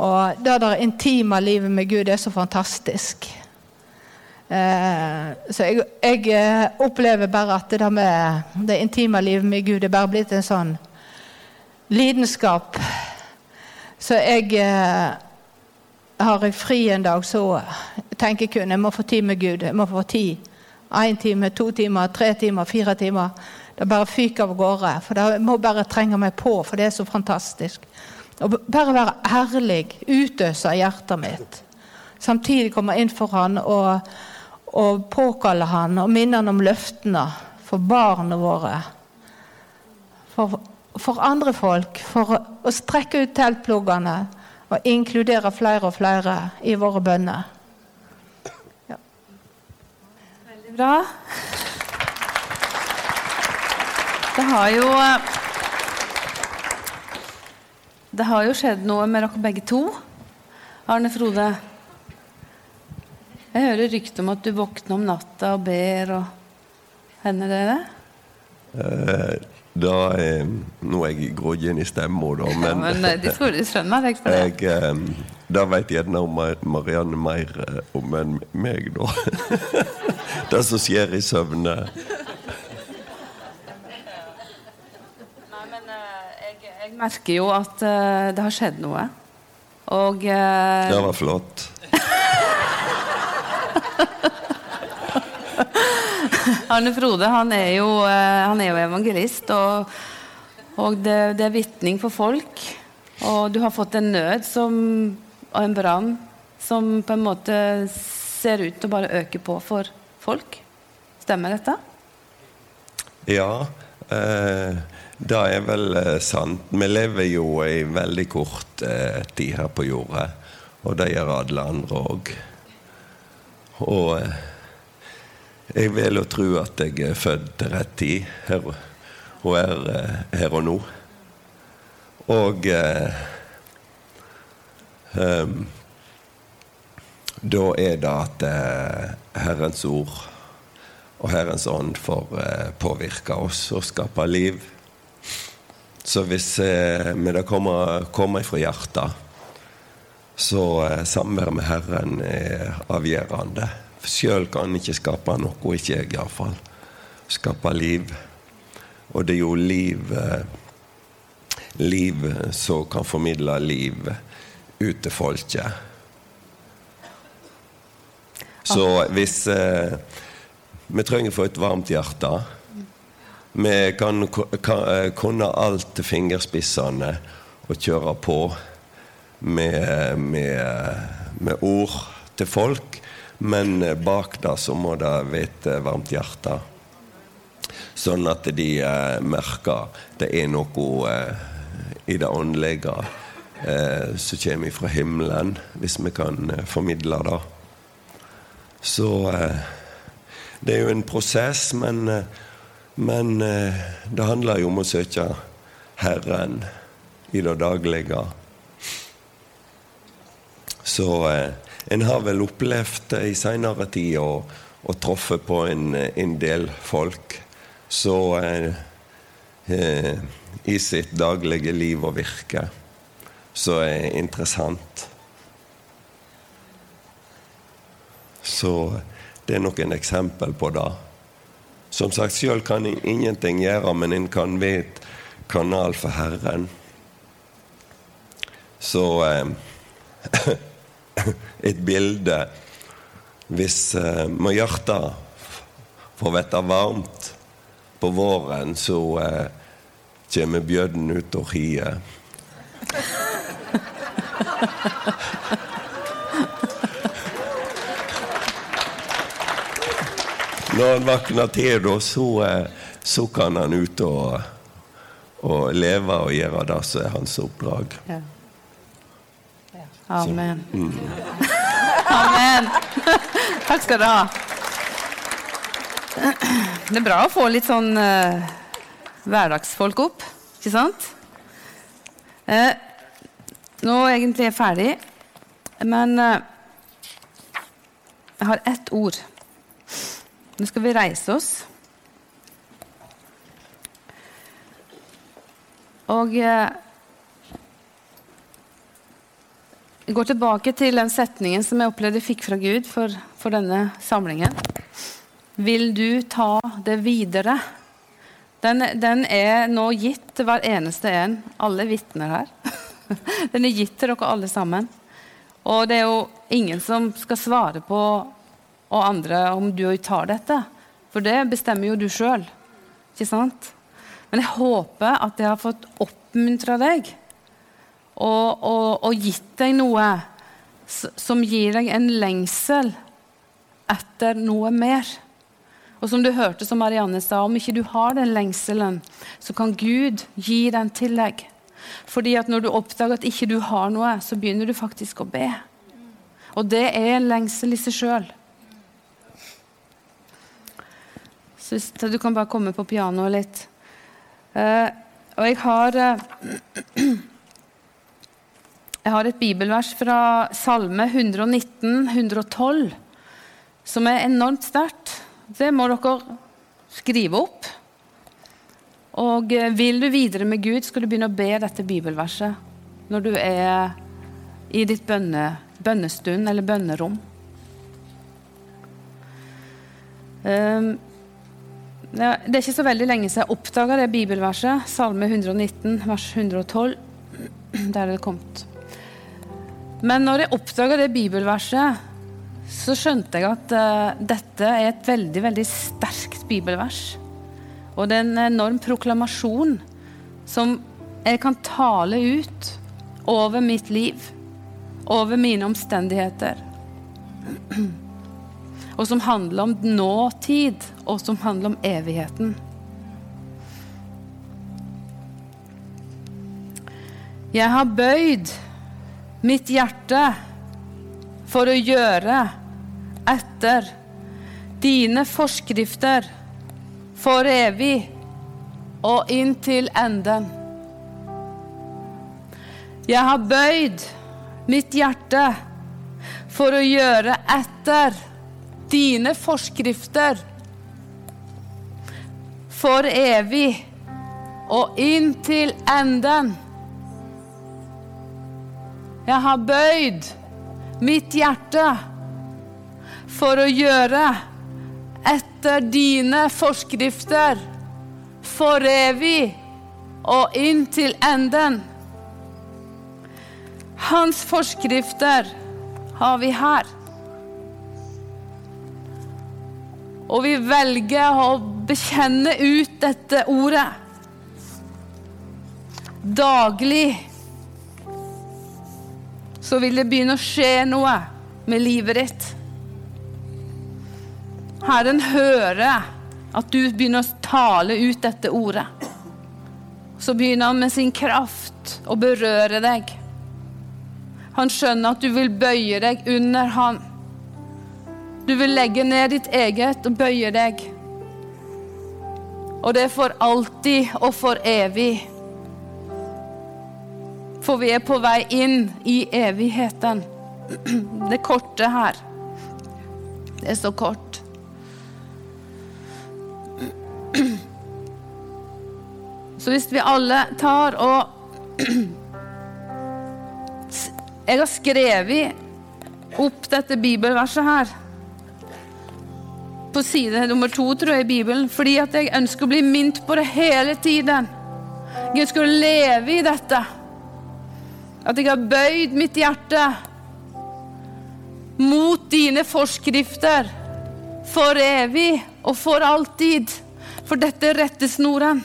Og det der intime livet med Gud er så fantastisk. Eh, så jeg, jeg, eh, opplever bare at det med det intime livet med Gud er bare blitt en sånn lidenskap. Så jeg eh, har jeg fri en dag, så tenker jeg kun jeg må få tid med Gud. Jeg må få tid. Én time, to timer, tre timer, fire timer. Det bare fyker av gårde. For det må bare trenge meg på, for det er så fantastisk. Og bare være ærlig, utøse hjertet mitt. Samtidig komme inn for han og, og påkalle han og minne han om løftene for barna våre. For, for andre folk. For å strekke ut teltpluggene og inkludere flere og flere i våre bønner. Ja. Veldig bra. Det har jo Det har jo skjedd noe med dere begge to. Arne Frode. Jeg hører rykter om at du våkner om natta og ber og Hender det det? Eh, da er Nå er jeg grådig i stemma, da, men, ja, men De tror de skjønner deg for det. [laughs] Jeg, eh, da vet gjerne Marianne mer eh, om enn meg, da. [laughs] det som skjer i søvne. merker jo at uh, det har skjedd noe. Og uh, Det var flott. [laughs] [laughs] Arne Frode han er jo, uh, han er jo evangelist, og, og det, det, er vitning for folk. Og du har fått en nød som, og en brann som på en måte ser ut til å bare øke på for folk. Stemmer dette? Ja. Eh, det er vel eh, sant. Vi lever jo i veldig kort eh, tid her på jorda. Og det gjør alle andre òg. Og eh, jeg vil jo tro at jeg er født til rett tid her, og er eh, her og nå. Og eh, um, da er det at eh, Herrens ord og Herrens ånd får påvirke oss og skape liv så hvis eh, det kommer, kommer fra hjertet, så eh, samværet med Herren er avgjørende. Sjøl kan ikke skape noe, ikke jeg iallfall. Skape liv. Og det er jo liv eh, Liv som kan formidle liv ut til folket. Så hvis eh, Vi trenger å få et varmt hjerte. Vi kan, kan kunne alt til fingerspissene og kjøre på med, med, med, ord til folk. Men bak det så må det være et varmt hjerte. Sånn at de eh, merker det er noe eh, i det åndelige eh, som kommer fra himmelen, hvis vi kan eh, formidle det. Så eh, det er jo en prosess, men eh, men eh, det handler jo om å søke Herren i det daglige. Så eh, en har vel opplevd i seinere tid og, og truffet på en, en, del folk så eh, eh, i sitt daglige liv og virke så er interessant. Så det er noen eksempel på det. Som sagt, sjøl kan en ingenting gjøre, men en kan være et kanal for Herren. Så eh, [laughs] [laughs] Et bilde Hvis eh, må hjertet får vite varmt på våren, så eh, kommer bjørnen ut og hier. [laughs] Når han våkner til, da, så, eh, så, kan han ut og, og, leve og gjøre det som er hans oppdrag. Ja. Amen. Så, mm. [laughs] Amen. Takk skal du ha. Det er bra å få litt sånn uh, hverdagsfolk opp, ikke sant? Uh, nå er jeg egentlig ferdig, men uh, jeg har ett ord. Nå skal vi reise oss. Og eh, jeg går tilbake til den setningen som jeg opplevde jeg fikk fra Gud for, for denne samlingen. Vil du ta det videre? Den, den, er nå gitt til hver eneste en, alle vitner her. [laughs] Den er gitt til dere alle sammen. Og det er jo ingen som skal svare på og andre om du tar dette. For det bestemmer jo du sjøl. Ikke sant? Men jeg håper at jeg har fått oppmuntra deg og, og, og, gitt deg noe som gir deg en lengsel etter noe mer. Og som du hørte som Marianne sa, om ikke du har den lengselen, så kan Gud gi den til deg. Fordi at når du oppdager at ikke du har noe, så begynner du faktisk å be. Og det er en lengsel i seg sjøl. Du kan bare komme på pianoet litt. Uh, og jeg har uh, [clears throat] Jeg har et bibelvers fra Salme 119, 112, som er enormt sterkt. Det må dere skrive opp. Og uh, vil du videre med Gud, skal du begynne å be dette bibelverset når du er i ditt bønne, bønnestund eller bønnerom. Um, det er ikke så veldig lenge siden jeg oppdaga det bibelverset, Salme 119, vers 112. [clears throat] Der er det kommet. Men når jeg oppdaga det bibelverset, så skjønte jeg at uh, dette er et veldig, veldig sterkt bibelvers. Og det er en enorm proklamasjon som jeg kan tale ut over mitt liv, over mine omstendigheter. [clears throat] og som handler om nåtid, og som handler om evigheten. Jeg har bøyd mitt hjerte for å gjøre etter dine forskrifter for evig og inntil enden. Jeg har bøyd mitt hjerte for å gjøre etter dine forskrifter for evig og inntil enden. Jeg har bøyd mitt hjerte for å gjøre etter dine forskrifter for evig og inn til enden. Hans forskrifter har vi her. Og vi velger å bekjenne ut dette ordet daglig. Så vil det begynne å skje noe med livet ditt. Herren hører at du begynner å tale ut dette ordet. Så begynner han med sin kraft å berøre deg. Han skjønner at du vil bøye deg under han. Du vil legge ned ditt eget og bøye deg. Og det er for alltid og for evig. For vi er på vei inn i evigheten. det korte her. Det er så kort. Så hvis vi alle tar og Jeg har skrevet opp dette bibelverset her. På side nummer to, tror jeg, i Bibelen. Fordi at jeg ønsker å bli minnet på det hele tiden. Jeg ønsker å leve i dette. At jeg har bøyd mitt hjerte mot dine forskrifter for evig og for alltid. For dette er rettesnoren.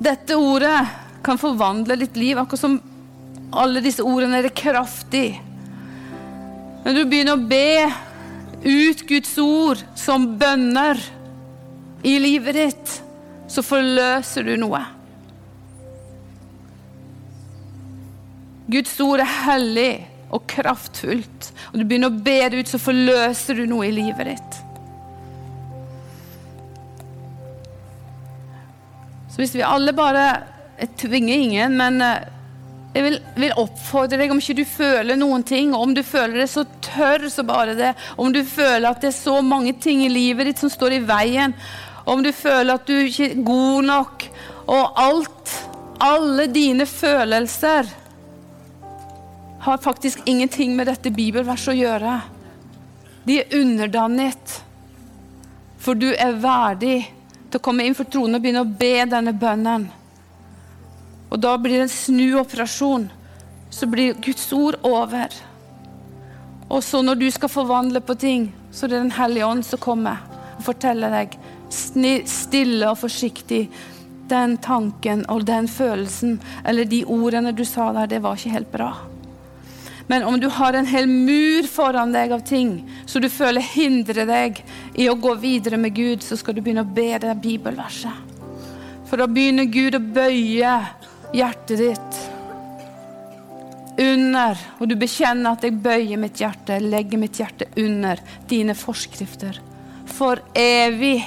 Dette ordet kan forvandle ditt liv, akkurat som alle disse ordene er kraftig. Når du begynner å be ut Guds ord som bønner i livet ditt, så forløser du noe. Guds ord er hellig og kraftfullt. Og du begynner å be det ut, så forløser du noe i livet ditt. Så hvis vi alle bare Jeg tvinger ingen, men eh, jeg vil, vil, oppfordre deg, om ikke du føler noen ting, om du føler det, så tørr så bare det. Om du føler at det er så mange ting i livet ditt som står i veien. Om du føler at du ikke er god nok. Og alt, alle dine følelser har faktisk ingenting med dette bibelverset å gjøre. De er underdannet. For du er verdig til å komme inn for tronen og begynne å be denne bønnen. Og da blir det en snuoperasjon. Så blir Guds ord over. Og så når du skal forvandle på ting, så er det Den hellige ånd som kommer og forteller deg stille og forsiktig den tanken og den følelsen eller de ordene du sa der, det var ikke helt bra. Men om du har en hel mur foran deg av ting så du føler hindrer deg i å gå videre med Gud, så skal du begynne å be det bibelverset. For da begynner Gud å bøye hjertet ditt under, og du bekjenner at jeg bøyer mitt hjerte, legger mitt hjerte under dine forskrifter. For evig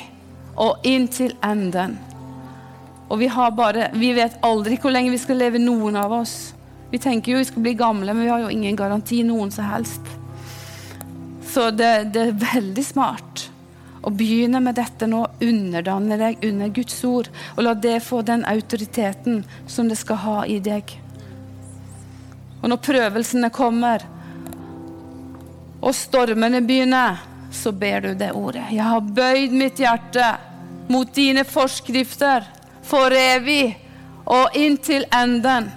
og inn til enden. Og vi, har bare, vi vet aldri hvor lenge vi skal leve, noen av oss. Vi tenker jo vi skal bli gamle, men vi har jo ingen garanti, noen som helst. Så det, det er veldig smart å begynne med dette nå, underdanne deg under Guds ord, og la det få den autoriteten som det skal ha i deg. Og når prøvelsene kommer, og stormene begynner, så ber du det ordet. Jeg har bøyd mitt hjerte mot dine forskrifter for evig og inntil enden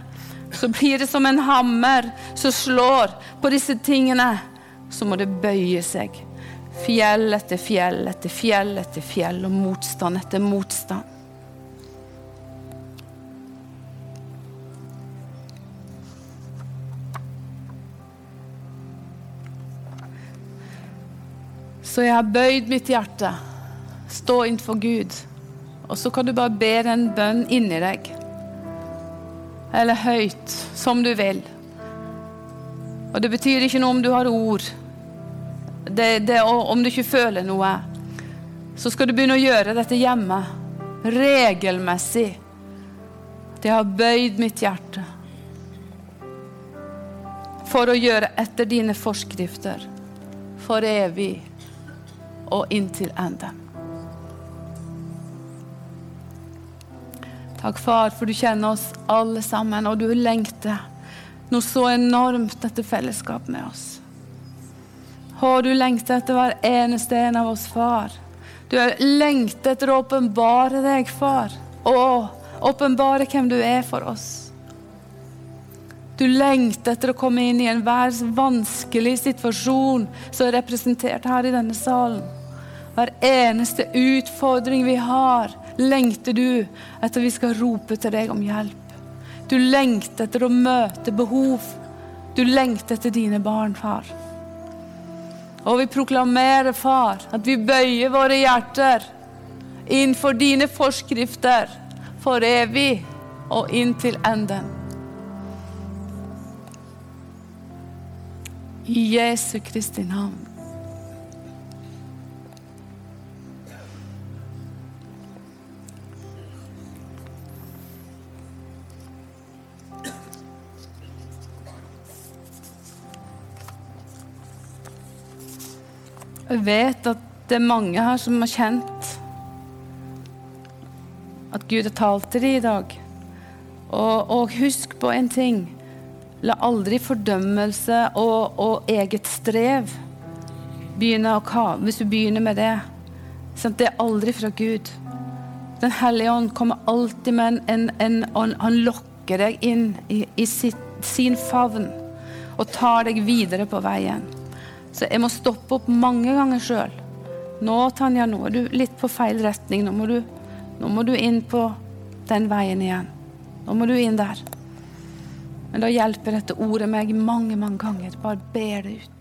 så blir det som en hammer som slår på disse tingene. Så må det bøye seg. Fjell etter fjell etter fjell etter fjell, og motstand etter motstand. Så jeg har bøyd mitt hjerte. Stå innenfor Gud. Og så kan du bare be den bønn inni deg eller høyt, som du vil. Og det betyr ikke noe om du har ord. Det, det, om du ikke føler noe. Så skal du begynne å gjøre dette hjemme. Regelmessig. Jeg har bøyd mitt hjerte. For å gjøre etter dine forskrifter. For evig og inntil enden. Takk, far, for du kjenner oss alle sammen, og du lengter noe så enormt etter fellesskap med oss. Å, du lengter etter hver eneste en av oss, far. Du lengter etter å åpenbare deg, far. Å, åpenbare hvem du er for oss. Du lengter etter å komme inn i enhver vanskelig situasjon som er representert her i denne salen. Hver eneste utfordring vi har, lengter du etter vi skal rope til deg om hjelp. Du lengter etter å møte behov. Du lengter etter dine barn, far. Og vi proklamerer, far, at vi bøyer våre hjerter innenfor dine forskrifter for evig og inntil enden. I Jesu Kristi navn. Jeg vet at det er mange her som har kjent at Gud har talt til dem i dag. Og, og husk på en ting. La aldri fordømmelse og, og eget strev begynne å ka... Hvis du begynner med det sant? Det er aldri fra Gud. Den hellige ånd kommer alltid med en, en, en Han lokker deg inn i, i sitt, sin favn og tar deg videre på veien. Så jeg må stoppe opp mange ganger sjøl. Nå, Tanja, nå er du litt på feil retning. Nå må, du, nå må du inn på den veien igjen. Nå må du inn der. Men da hjelper dette ordet meg mange, mange ganger. Bare ber det ut.